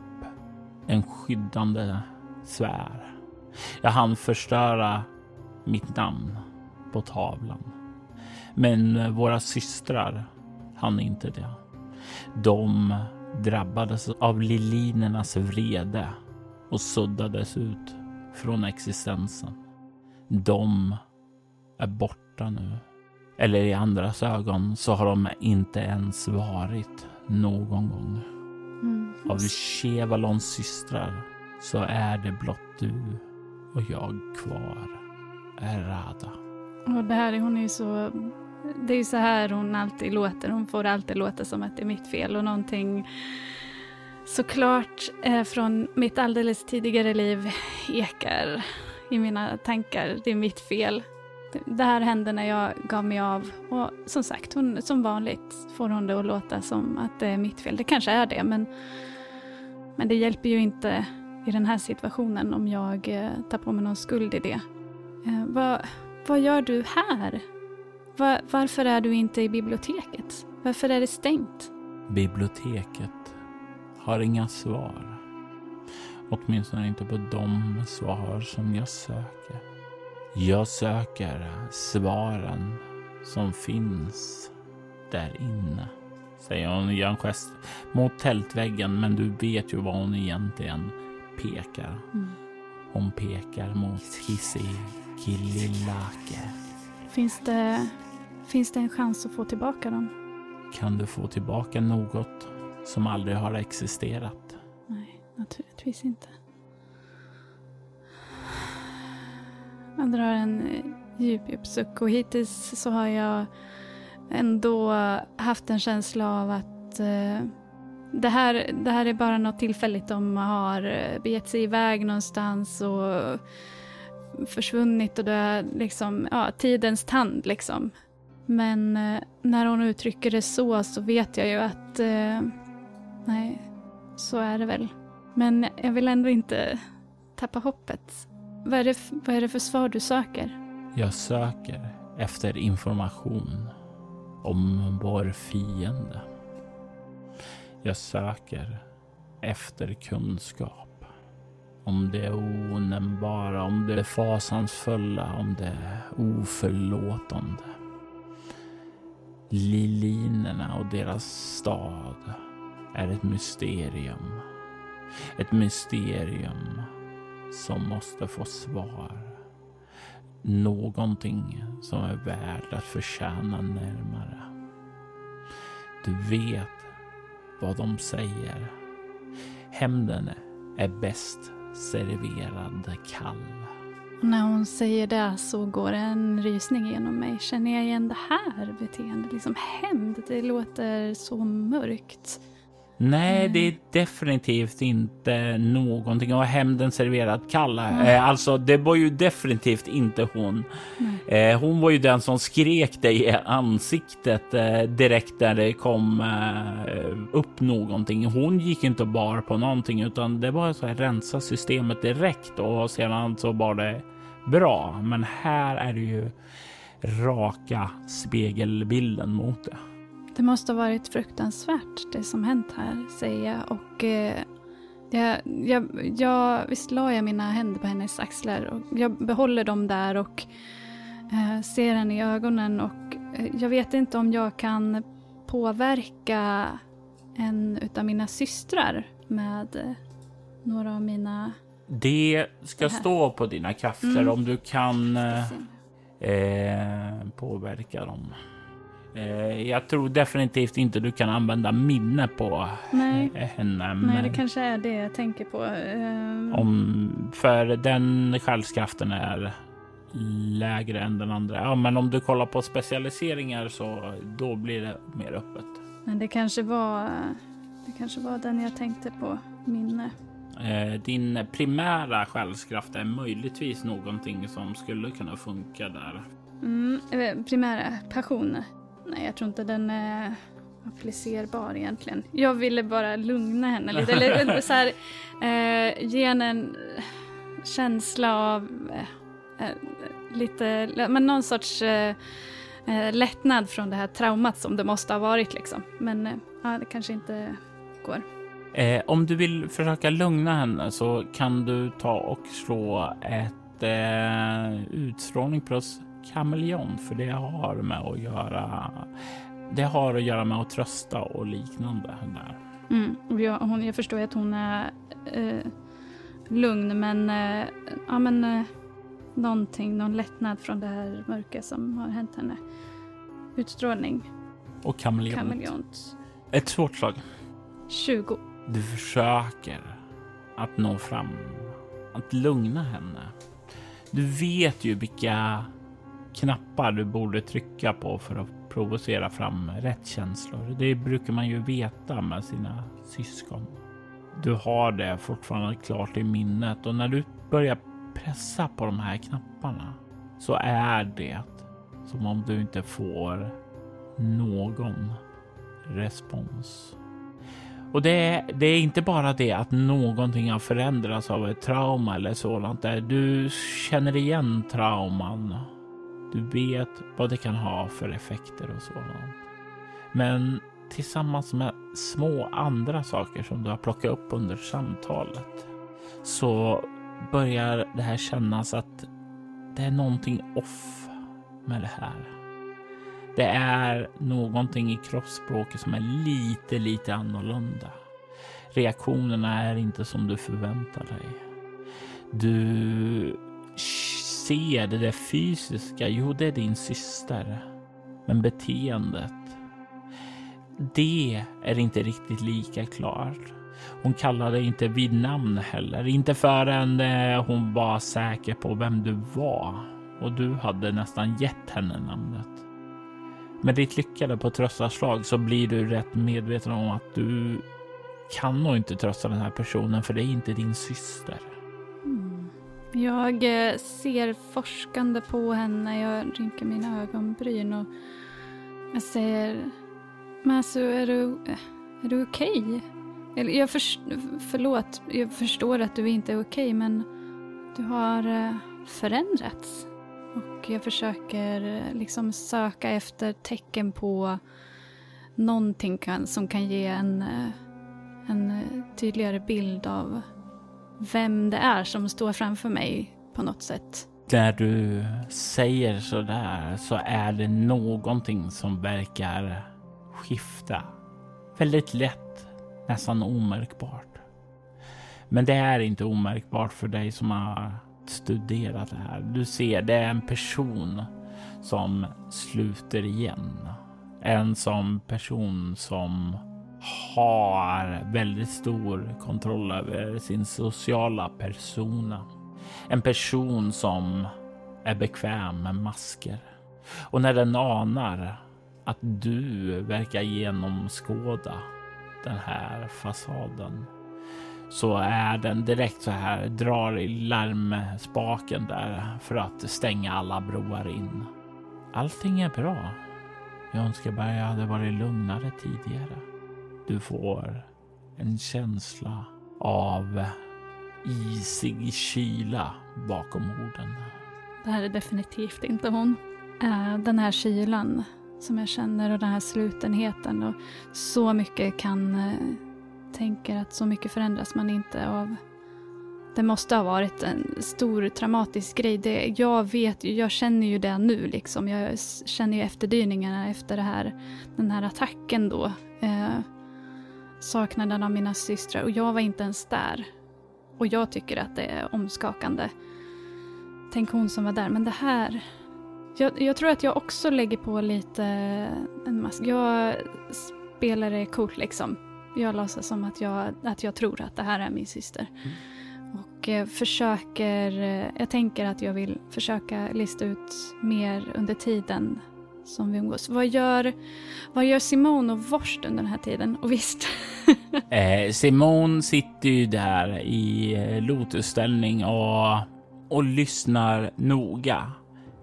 en skyddande sfär. Jag hann förstöra mitt namn på tavlan. Men våra systrar hann inte det. De drabbades av lilinernas vrede och suddades ut från existensen. De är borta nu. Eller i andras ögon så har de inte ens varit någon gång. Mm. Av Chevalons systrar så är det blott du och jag kvar. Errada. Och det här, hon är ju så... Det är ju så här hon alltid låter. Hon får alltid låta som att det är mitt fel och någonting såklart eh, från mitt alldeles tidigare liv ekar i mina tankar. Det är mitt fel. Det här hände när jag gav mig av. Och som sagt, hon, som vanligt får hon det att låta som att det är mitt fel. Det kanske är det, men, men det hjälper ju inte i den här situationen om jag eh, tar på mig någon skuld i det. Eh, vad, vad gör du här? Va, varför är du inte i biblioteket? Varför är det stängt? Biblioteket har inga svar. Åtminstone inte på de svar som jag söker. Jag söker svaren som finns där inne. Säger hon och gör en gest mot tältväggen men du vet ju vad hon egentligen pekar. Mm. Hon pekar mot Hissi Killilake. Finns det, finns det en chans att få tillbaka dem? Kan du få tillbaka något som aldrig har existerat? Nej, naturligtvis inte. Jag drar en eh, djup, djup suck och hittills så har jag ändå haft en känsla av att eh, det, här, det här är bara något tillfälligt. De har eh, begett sig iväg någonstans och försvunnit och det är liksom, ja, tidens tand liksom. Men eh, när hon uttrycker det så så vet jag ju att eh, nej, så är det väl. Men jag vill ändå inte tappa hoppet. Vad är, det, vad är det för svar du söker? Jag söker efter information om vår fiende. Jag söker efter kunskap om det onämnbara, om det fasansfulla, om det oförlåtande. Lilinerna och deras stad är ett mysterium. Ett mysterium som måste få svar. Någonting som är värt att förtjäna närmare. Du vet vad de säger. Hämnden är bäst serverad kall. Och när hon säger det så går en rysning genom mig. Känner jag igen det här beteendet? Liksom hämnd, det låter så mörkt. Nej, det är definitivt inte någonting. Och hämnden serverad kall. Eh, alltså, det var ju definitivt inte hon. Eh, hon var ju den som skrek dig i ansiktet eh, direkt när det kom upp någonting. Hon gick inte bar på någonting, utan det var så här rensa systemet direkt och sedan så var det bra. Men här är det ju raka spegelbilden mot det. Det måste ha varit fruktansvärt det som hänt här, säger jag. Och eh, jag, jag, jag, visst la jag mina händer på hennes axlar och jag behåller dem där och eh, ser henne i ögonen och eh, jag vet inte om jag kan påverka en utav mina systrar med eh, några av mina... Det ska Det stå på dina krafter Mm. om du kan eh, eh, påverka dem. Eh, jag tror definitivt inte du kan använda minne på Nej. eh, henne. Nej, det kanske är det jag tänker på. Eh, om, för den själskraften är lägre än den andra. Ja, men om du kollar på specialiseringar så då blir det mer öppet. Men det kanske var, det kanske var den jag tänkte på, minne. Din primära själskraft är möjligtvis någonting som skulle kunna funka där. Mm, primära passion. Nej, jag tror inte den är applicerbar egentligen. Jag ville bara lugna henne lite. Eller så här, eh, ge henne en känsla av eh, eh, lite, men någon sorts eh, eh, lättnad från det här traumat som det måste ha varit liksom. Men eh, ja, det kanske inte går. Eh, om du vill försöka lugna henne så kan du ta och slå ett eh, utstrålning plus kameleont för det har med att göra. Det har att göra med att trösta och liknande där. Mm. och Jag, hon, jag förstår att hon är eh, lugn men, eh, ja, men eh, någonting, någon lättnad från det här mörka som har hänt henne. Utstrålning, Och kameleont. kameleont. Ett svårt slag. 20. Du försöker att nå fram, att lugna henne. Du vet ju vilka knappar du borde trycka på för att provocera fram rätt känslor. Det brukar man ju veta med sina syskon. Du har det fortfarande klart i minnet och när du börjar pressa på de här knapparna så är det som om du inte får någon respons. Och det är, det är inte bara det att någonting har förändrats av ett trauma eller sådant där. Du känner igen trauman. Du vet vad det kan ha för effekter och sådant. Men tillsammans med små andra saker som du har plockat upp under samtalet så börjar det här kännas att det är någonting off med det här. Det är någonting i kroppsspråket som är lite, lite annorlunda. Reaktionerna är inte som du förväntar dig. Du ser det där fysiska. Jo, det är din syster. Men beteendet. Det är inte riktigt lika klart. Hon kallade dig inte vid namn heller. Inte förrän eh, hon var säker på vem du var. Och du hade nästan gett henne namnet. Med ditt lyckade på tröstarslag så blir du rätt medveten om att du kan nog inte trösta den här personen för det är inte din syster. Jag eh, ser forskande på henne, jag rynkar mina ögonbryn och jag säger Masu, alltså, är du, är du okej? Eller jag för, förlåt, jag förstår att du inte är okej men du har eh, förändrats. Och jag försöker eh, liksom söka efter tecken på någonting kan, som kan ge en, en tydligare bild av vem det är som står framför mig på något sätt. När du säger så där så är det någonting som verkar skifta. Väldigt lätt, nästan omärkbart. Men det är inte omärkbart för dig som har studerat det här. Du ser, det är en person som sluter igen. En som person som har väldigt stor kontroll över sin sociala persona. En person som är bekväm med masker. Och när den anar att du verkar genomskåda den här fasaden så är den direkt så här, drar i larmspaken där för att stänga alla broar in. Allting är bra. Jag önskar bara jag hade varit lugnare tidigare. Du får en känsla av isig kyla bakom orden. Det här är definitivt inte hon. Eh, den här kylan som jag känner och den här slutenheten och så mycket kan eh, tänker att så mycket förändras man inte av det måste ha varit en stor traumatisk grej. Det, jag vet jag känner ju det nu liksom. Jag känner ju efterdyningarna efter det här, den här attacken då. Eh, saknaden av mina systrar och jag var inte ens där. Och jag tycker att det är omskakande. Tänk hon som var där, men det här... Jag, jag tror att jag också lägger på lite en mask. Jag spelar det coolt liksom. Jag låtsas som att jag, att jag tror att det här är min syster. Mm. Och eh, försöker, eh, jag tänker att jag vill försöka lista ut mer under tiden som vi umgås. Vad gör, vad gör Simone och Vorst under den här tiden? Och visst. eh, Simone sitter ju där i eh, lotusställning och, och lyssnar noga.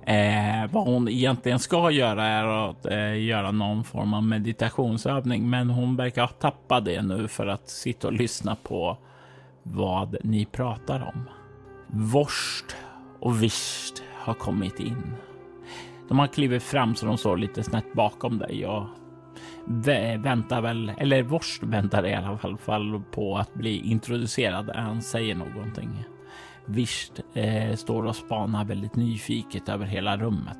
Eh, vad hon egentligen ska göra är att eh, göra någon form av meditationsövning, men hon verkar ha tappat det nu för att sitta och lyssna på vad ni pratar om. Vorst och Visst har kommit in. De har klivit fram så de står lite snett bakom dig och väntar väl, eller Vorst väntar i alla fall på att bli introducerad. Han säger någonting. Visst eh, står och spanar väldigt nyfiket över hela rummet.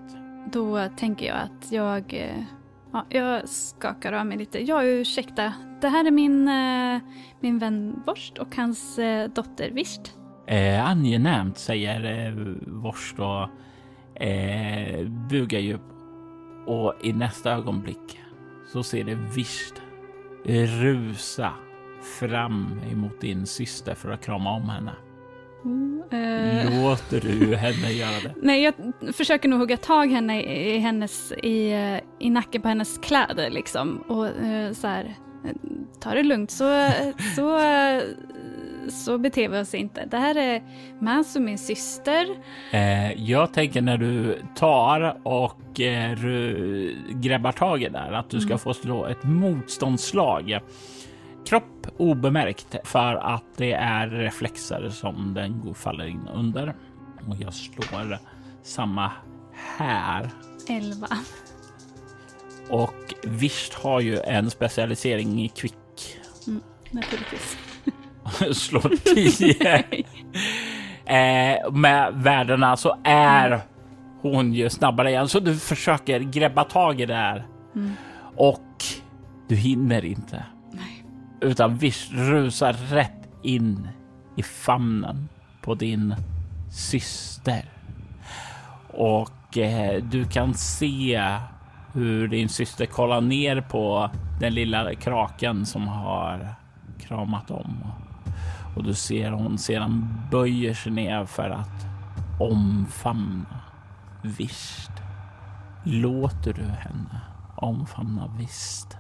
Då tänker jag att jag, eh, ja, jag skakar av mig lite. Ja, ursäkta. Det här är min, eh, min vän Vorst och hans eh, dotter Visst. Eh, angenämt, säger eh, Vorst och eh, bugar ju. Och i nästa ögonblick så ser det Visst rusa fram emot din syster för att krama om henne. Mm, eh. Låter du henne göra det? Nej, jag försöker nog hugga tag henne i, hennes, i, i nacken på hennes kläder liksom. Och uh, så här, ta det lugnt så, så, så beter vi oss inte. Det här är Masu, min syster. Eh, jag tänker när du tar och eh, grabbar tag i där att du ska mm. få slå ett motståndslag kropp obemärkt för att det är reflexer som den faller in under. Och jag slår samma här. 11. Och Visst har ju en specialisering i kvick. Mm, naturligtvis. slår 10. eh, med värdena så är hon ju snabbare igen, så du försöker greppa tag i det här. Mm. Och du hinner inte utan visch rusar rätt in i famnen på din syster. Och eh, du kan se hur din syster kollar ner på den lilla kraken som har kramat om. Och du ser hon sedan böjer sig ner för att omfamna Visst. Låter du henne omfamna Visst?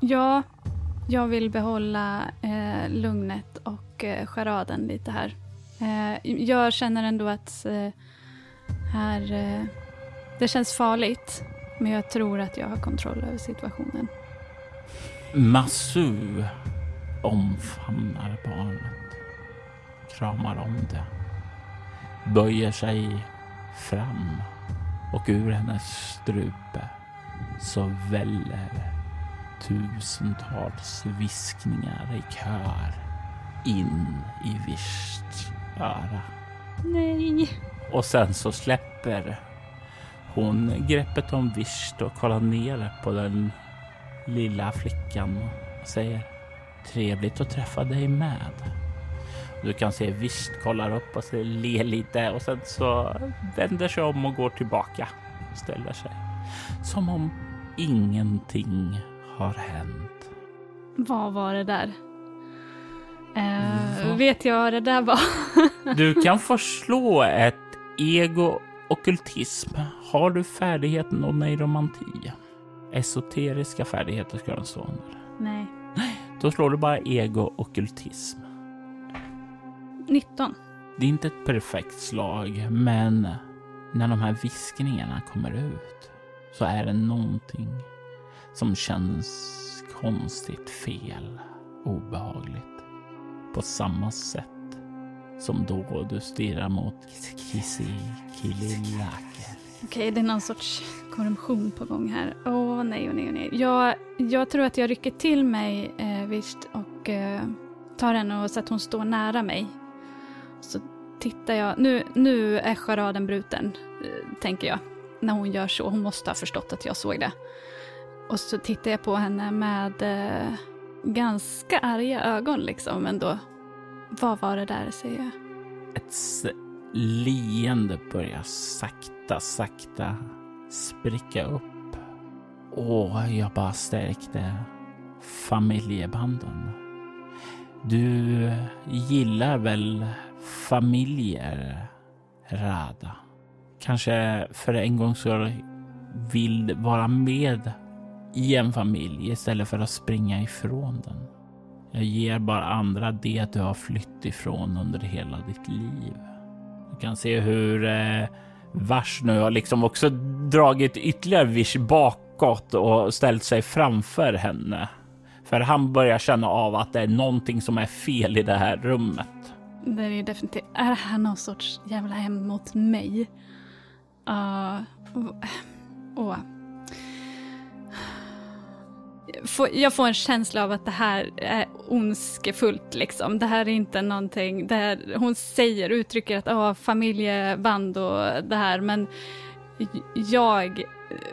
Ja, jag vill behålla eh, lugnet och eh, charaden lite här. Eh, jag känner ändå att eh, här... Eh, det känns farligt, men jag tror att jag har kontroll över situationen. Masu omfamnar barnet, kramar om det, böjer sig fram och ur hennes strupe så väller tusentals viskningar i kör in i Vists öra. Nej. Och sen så släpper hon greppet om Visht och kollar ner på den lilla flickan och säger trevligt att träffa dig med. Du kan se Visht kollar upp och ler lite och sen så vänder sig om och går tillbaka. Ställer sig som om ingenting har hänt. Vad var det där? Eh, vet jag vad det där var? Du kan få slå ett ego okultism. Har du färdigheten oneiromanti? Esoteriska färdigheter ska den stå under. Nej. Då slår du bara ego okultism. 19. Det är inte ett perfekt slag, men när de här viskningarna kommer ut så är det någonting som känns konstigt fel, obehagligt. På samma sätt som då du stirrar mot Kissi Kililake. Okej, det är någon sorts korruption på gång här. Åh nej, åh nej, åh nej. Jag, jag tror att jag rycker till mig eh, visst och eh, tar henne och så att hon står nära mig. Så tittar jag. Nu, nu är charaden bruten, eh, tänker jag. När hon gör så. Hon måste ha förstått att jag såg det. Och så tittar jag på henne med eh, ganska arga ögon liksom ändå. Vad var det där, säger jag. Ett leende börjar sakta, sakta spricka upp. Åh, jag bara stärkte familjebanden. Du gillar väl familjer, Rada? Kanske för en gångs skull vill vara med i en familj istället för att springa ifrån den. Jag ger bara andra det du har flytt ifrån under hela ditt liv. Du kan se hur eh, Vars nu har liksom också dragit ytterligare vish bakåt och ställt sig framför henne. För han börjar känna av att det är någonting som är fel i det här rummet. Det är definitivt, är det här någon sorts jävla hem mot mig? Uh, åh. Jag får en känsla av att det här är ondskefullt liksom. Det här är inte någonting, det här, hon säger, uttrycker att oh, familjeband och det här, men jag,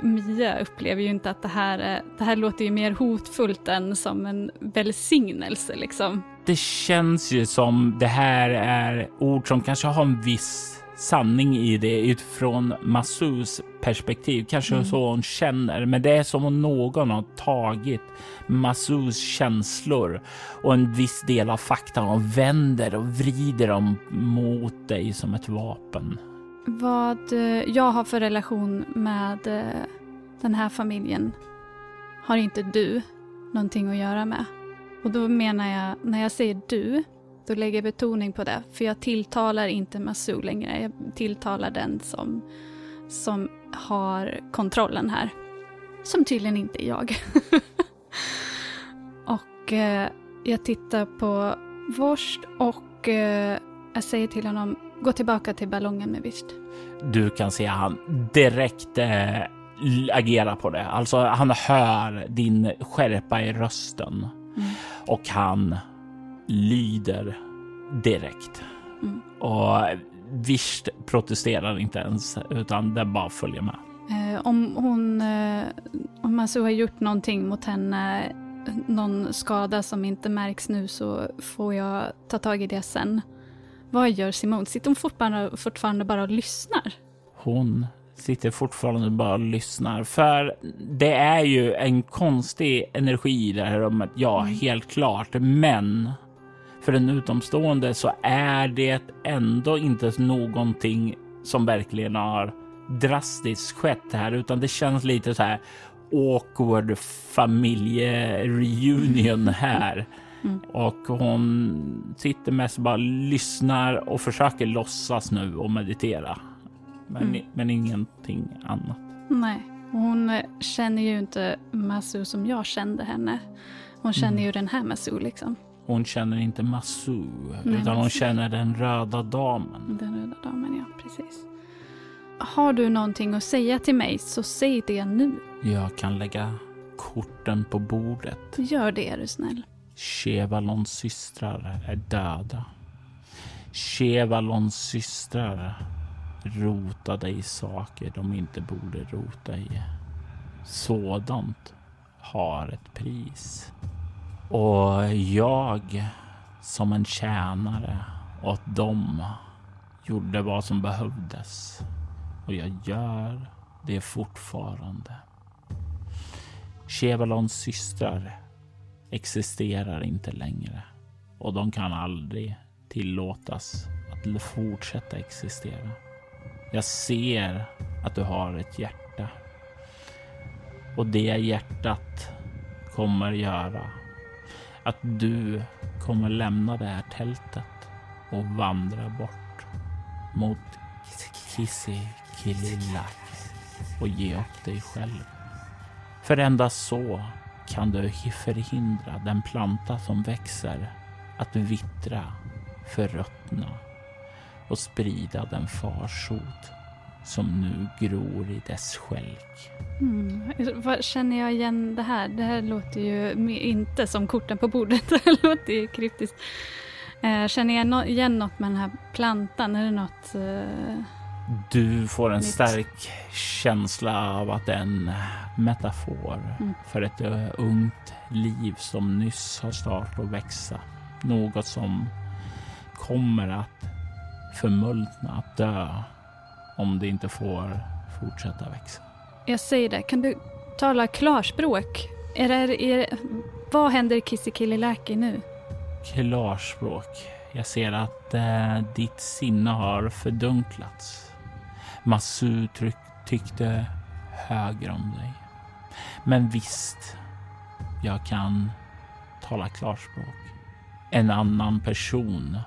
Mia, upplever ju inte att det här är, det här låter ju mer hotfullt än som en välsignelse liksom. Det känns ju som det här är ord som kanske har en viss sanning i det utifrån Masus perspektiv. Kanske så hon känner, men det är som om någon har tagit Masus känslor och en viss del av fakta och vänder och vrider dem mot dig som ett vapen. Vad eh, jag har för relation med eh, den här familjen har inte du någonting att göra med. Och då menar jag, när jag säger du, då lägger jag betoning på det. För jag tilltalar inte Masu längre. Jag tilltalar den som, som har kontrollen här. Som tydligen inte är jag. och eh, jag tittar på Vorst och eh, jag säger till honom, gå tillbaka till ballongen med Visst. Du kan se han direkt eh, agera på det. Alltså han hör din skärpa i rösten och han lyder direkt. Mm. Och Visst protesterar inte ens utan det bara följer med. Eh, om hon, eh, om Masu har gjort någonting mot henne, någon skada som inte märks nu så får jag ta tag i det sen. Vad gör Simone? Sitter hon fortfarande, fortfarande bara och lyssnar? Hon sitter fortfarande bara och lyssnar. För det är ju en konstig energi i det här rummet. Ja, helt klart. Men för en utomstående så är det ändå inte någonting som verkligen har drastiskt skett här, utan det känns lite så här awkward familjereunion här. Och hon sitter mest bara lyssnar och försöker låtsas nu och meditera. Men, Mm. men ingenting annat. Nej, hon eh, känner ju inte Masu som jag kände henne. Hon känner ju den här Masu liksom. Hon känner inte Masu, Nej, utan hon känner den röda damen. Den röda damen, ja precis. Har du någonting att säga till mig så säg det nu. Jag kan lägga korten på bordet. Gör det är du snäll. Chevalons systrar är döda. Chevalons systrar rotade i saker de inte borde rota i. Sådant har ett pris. Och jag som en tjänare åt dem gjorde vad som behövdes. Och jag gör det fortfarande. Chevalons systrar existerar inte längre och de kan aldrig tillåtas att fortsätta existera. Jag ser att du har ett hjärta och det hjärtat kommer göra att du kommer lämna det här tältet och vandra bort mot Kisikililak och ge upp dig själv. För endast så kan du förhindra den planta som växer att vittra, förruttna och sprida den farsot som nu gror i dess skälk. Mm. Känner jag igen det här? Det här låter ju inte som korten på bordet. Det låter ju kryptiskt. Eh, känner jag igen något med den här plantan? Är det något... Uh... Du får en Nytt. stark känsla av att det är en metafor mm. för ett uh, ungt liv som nyss har startat att växa. Något som kommer att förmultna, att dö om det inte får fortsätta växa. Jag säger det, kan du tala klarspråk? Är det, är det, vad händer i Kisikililäki nu? Klarspråk. Jag ser att eh, ditt sinne har fördunklats. Masu tryck, tyckte högre om dig. Men visst, jag kan tala klarspråk. En annan person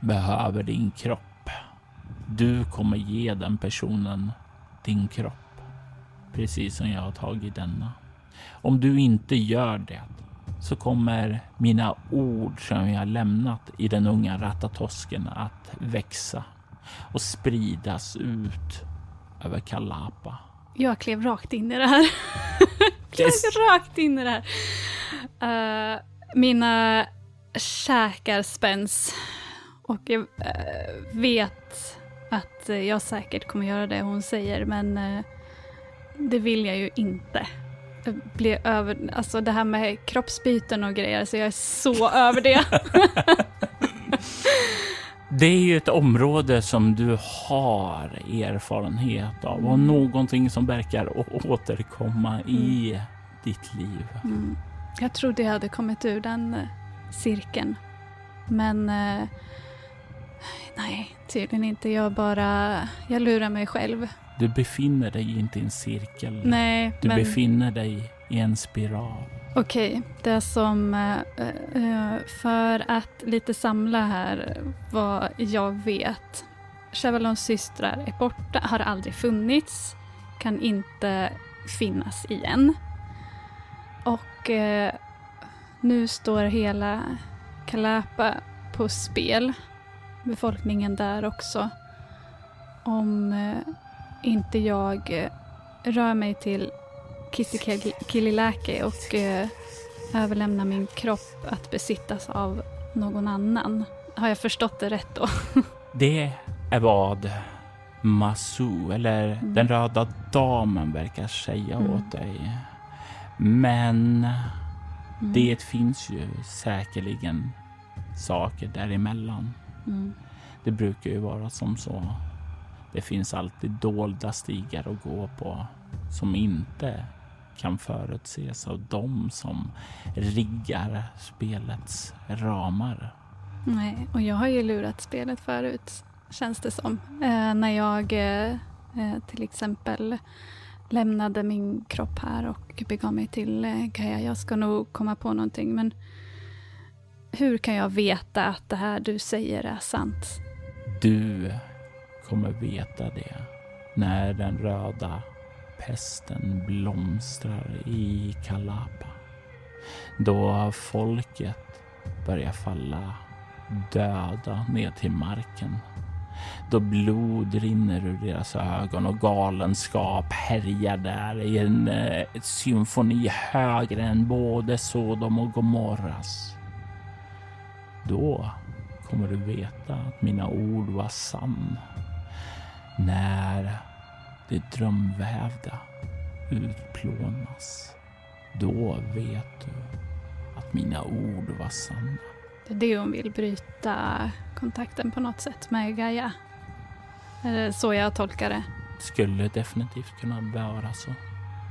behöver din kropp. Du kommer ge den personen din kropp, precis som jag har tagit denna. Om du inte gör det så kommer mina ord som jag lämnat i den unga ratatosken att växa och spridas ut över Kalapa. Jag klev rakt in i det här. klev rakt in i det här. Uh, mina käkar spänns och jag uh, vet att eh, jag säkert kommer göra det hon säger, men eh, det vill jag ju inte. Bli över, alltså det här med kroppsbyten och grejer, så jag är så över det. Det är ju ett område som du har erfarenhet av och mm. någonting som verkar återkomma mm. i ditt liv. Mm. Jag trodde jag hade kommit ur den eh, cirkeln. Men Nej, tydligen inte. Jag bara... Jag lurar mig själv. Du befinner dig inte i en cirkel. Nej, Du men... befinner dig i en spiral. Okej, okay, det som... Uh, för att lite samla här vad jag vet. Chevalons systrar är borta, har aldrig funnits, kan inte finnas igen. Och uh, nu står hela Kalapa på spel befolkningen där också. Om eh, inte jag eh, rör mig till Kisikililäke och eh, överlämnar min kropp att besittas av någon annan. Har jag förstått det rätt då? det är vad Masu, eller mm. den röda damen, verkar säga mm. åt dig. Men mm. det finns ju säkerligen saker däremellan. Mm. Det brukar ju vara som så. Det finns alltid dolda stigar att gå på som inte kan förutses av dem som riggar spelets ramar. Nej, och jag har ju lurat spelet förut, känns det som. Eh, när jag eh, eh till exempel lämnade min kropp här och begav mig till eh, Gaia. Jag ska nog komma på någonting, men hur kan jag veta att det här du säger är sant? Du kommer veta det när den röda pesten blomstrar i Kalapa. Då folket börjar falla döda ner till marken. Då blod rinner ur deras ögon och galenskap härjar där i en eh, symfoni högre än både Sodom och Gomorras. Då kommer du veta att mina ord var sann. När det drömvävda utplånas, då vet du att mina ord var sanna. Det är det hon vill bryta kontakten på något sätt med Gaia. Är det så jag tolkar det? Skulle definitivt kunna vara så.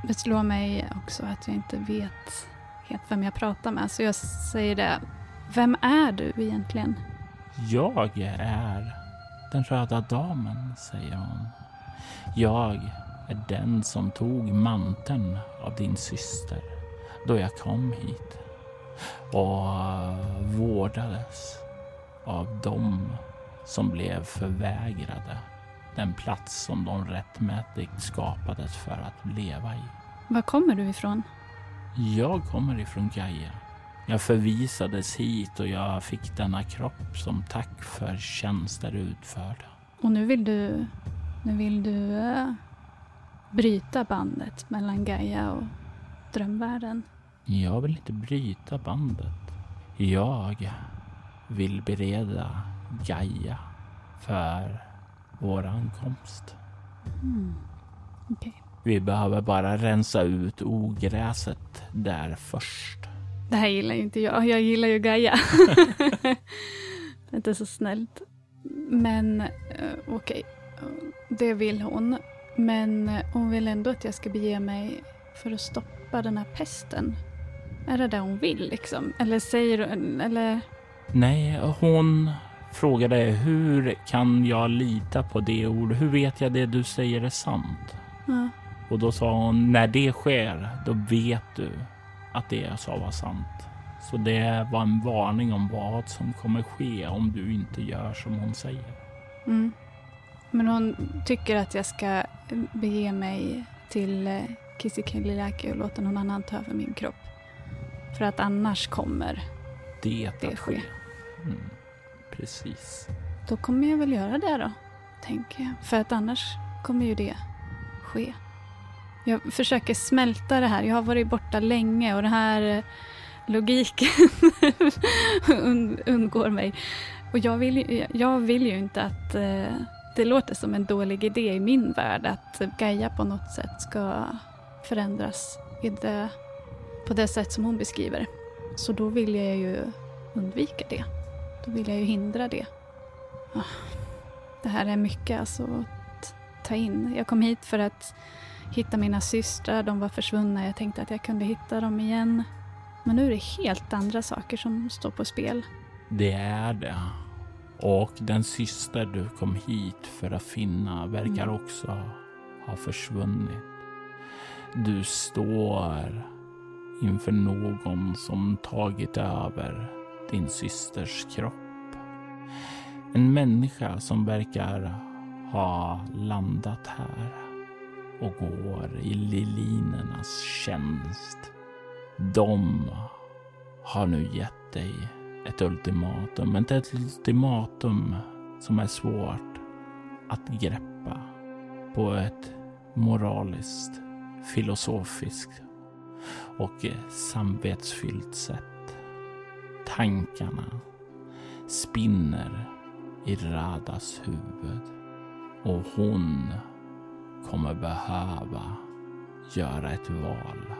Det slår mig också att jag inte vet helt vem jag pratar med. Så jag säger det. Vem är du egentligen? Jag är den röda damen, säger hon. Jag är den som tog manteln av din syster då jag kom hit och vårdades av dem som blev förvägrade den plats som de rättmätigt skapades för att leva i. Var kommer du ifrån? Jag kommer ifrån Gaia. Jag förvisades hit och jag fick denna kropp som tack för tjänster utförda. Och nu vill du, nu vill du uh, bryta bandet mellan Gaia och drömvärlden? Jag vill inte bryta bandet. Jag vill bereda Gaia för vår ankomst. Mm. Okay. Vi behöver bara rensa ut ogräset där först. Det här gillar ju inte jag. Jag gillar ju Gaia. det är inte så snällt. Men uh, okej, okay. det vill hon. Men hon vill ändå att jag ska bege mig för att stoppa den här pesten. Är det det hon vill liksom? Eller säger hon, eller? Nej, hon frågade hur kan jag lita på det ord? Hur vet jag det du säger är sant? Ja. Och då sa hon, när det sker, då vet du att det jag sa var sant. Så det var en varning om vad som kommer ske om du inte gör som hon säger. Mm. Men hon tycker att jag ska bege mig till eh, Kisikililaki och låta någon annan ta över min kropp. För att annars kommer det, det att ske. Mm. Precis. Då kommer jag väl göra det då, tänker jag. För att annars kommer ju det ske. Jag försöker smälta det här. Jag har varit borta länge och den här eh, logiken undgår mig. Och jag vill, jag vill ju inte att eh, det låter som en dålig idé i min värld att Gaia på något sätt ska förändras i det, på det sätt som hon beskriver. Så då vill jag ju undvika det. Då vill jag ju hindra det. Ah, det här är mycket alltså att ta in. Jag kom hit för att hitta mina systrar. De var försvunna. Jag tänkte att jag kunde hitta dem igen. Men nu är det helt andra saker som står på spel. Det är det. Och den syster du kom hit för att finna verkar mm. också ha försvunnit. Du står inför någon som tagit över din systers kropp. En människa som verkar ha landat här och går i lilinernas tjänst. De har nu gett dig ett ultimatum, men ett ultimatum som är svårt att greppa på ett moraliskt, filosofiskt och samvetsfyllt sätt. Tankarna spinner i Radas huvud och hon kommer behöva göra ett val.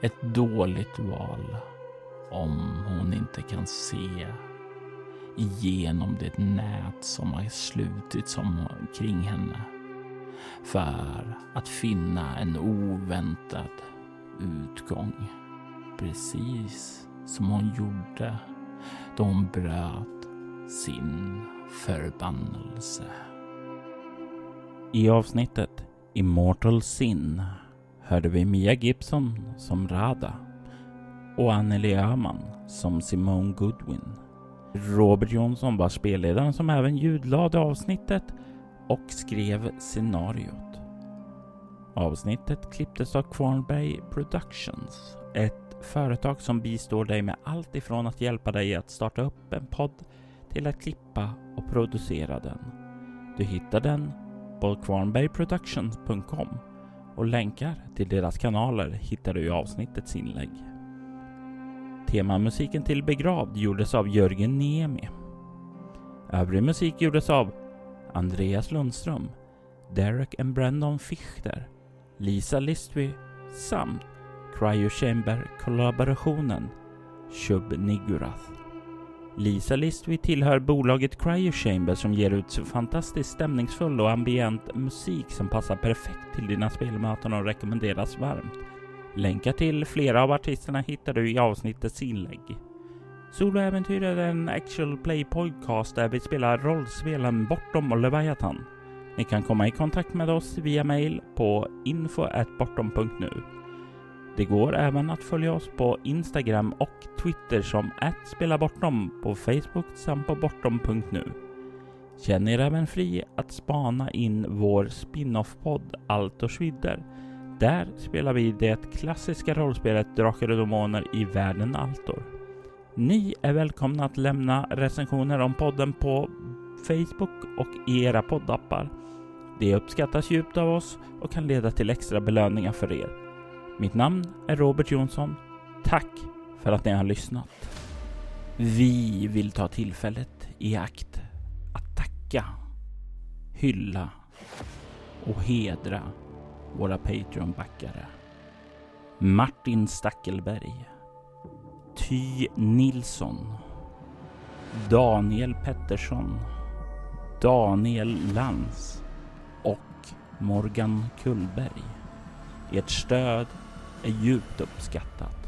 Ett dåligt val om hon inte kan se igenom det nät som har slutits omkring henne för att finna en oväntad utgång. Precis som hon gjorde då hon bröt sin förbannelse. I avsnittet Immortal Sin hörde vi Mia Gibson som Rada och Anneli Öhman som Simone Goodwin. Robert Jonsson var spelledaren som även ljudlade avsnittet och skrev scenariot. Avsnittet klipptes av Kvarnberg Productions, ett företag som bistår dig med allt ifrån att hjälpa dig att starta upp en podd till att klippa och producera den. Du hittar den på kvarnbergproductions.com och länkar till deras kanaler hittar du i avsnittets inlägg. Temamusiken till Begravd gjordes av Jörgen Niemi. Övrig musik gjordes av Andreas Lundström, Derek and Brandon Fichter, Lisa Listwy samt Cryo Chamber-kollaborationen Shub Nigurath. Lisa Listwy tillhör bolaget Cryo Chamber som ger ut fantastiskt stämningsfull och ambient musik som passar perfekt till dina spelmöten och rekommenderas varmt. Länkar till flera av artisterna hittar du i avsnittets inlägg. Soloäventyr är en actual play podcast där vi spelar rollspelen Bortom och Leviathan. Ni kan komma i kontakt med oss via mail på info.bortom.nu. Det går även att följa oss på Instagram och Twitter som @spelabortom på Facebook samt på bortom.nu. Känn er även fri att spana in vår spin-off-podd Allt och Schwidder. Där spelar vi det klassiska rollspelet Drakar och Demoner i världen Altor. Ni är välkomna att lämna recensioner om podden på Facebook och i era poddappar. Det uppskattas djupt av oss och kan leda till extra belöningar för er. Mitt namn är Robert Jonsson. Tack för att ni har lyssnat. Vi vill ta tillfället i akt att tacka, hylla och hedra våra Patreon-backare. Martin Stackelberg, Ty Nilsson, Daniel Pettersson, Daniel Lans och Morgan Kullberg. Ert stöd är djupt uppskattat.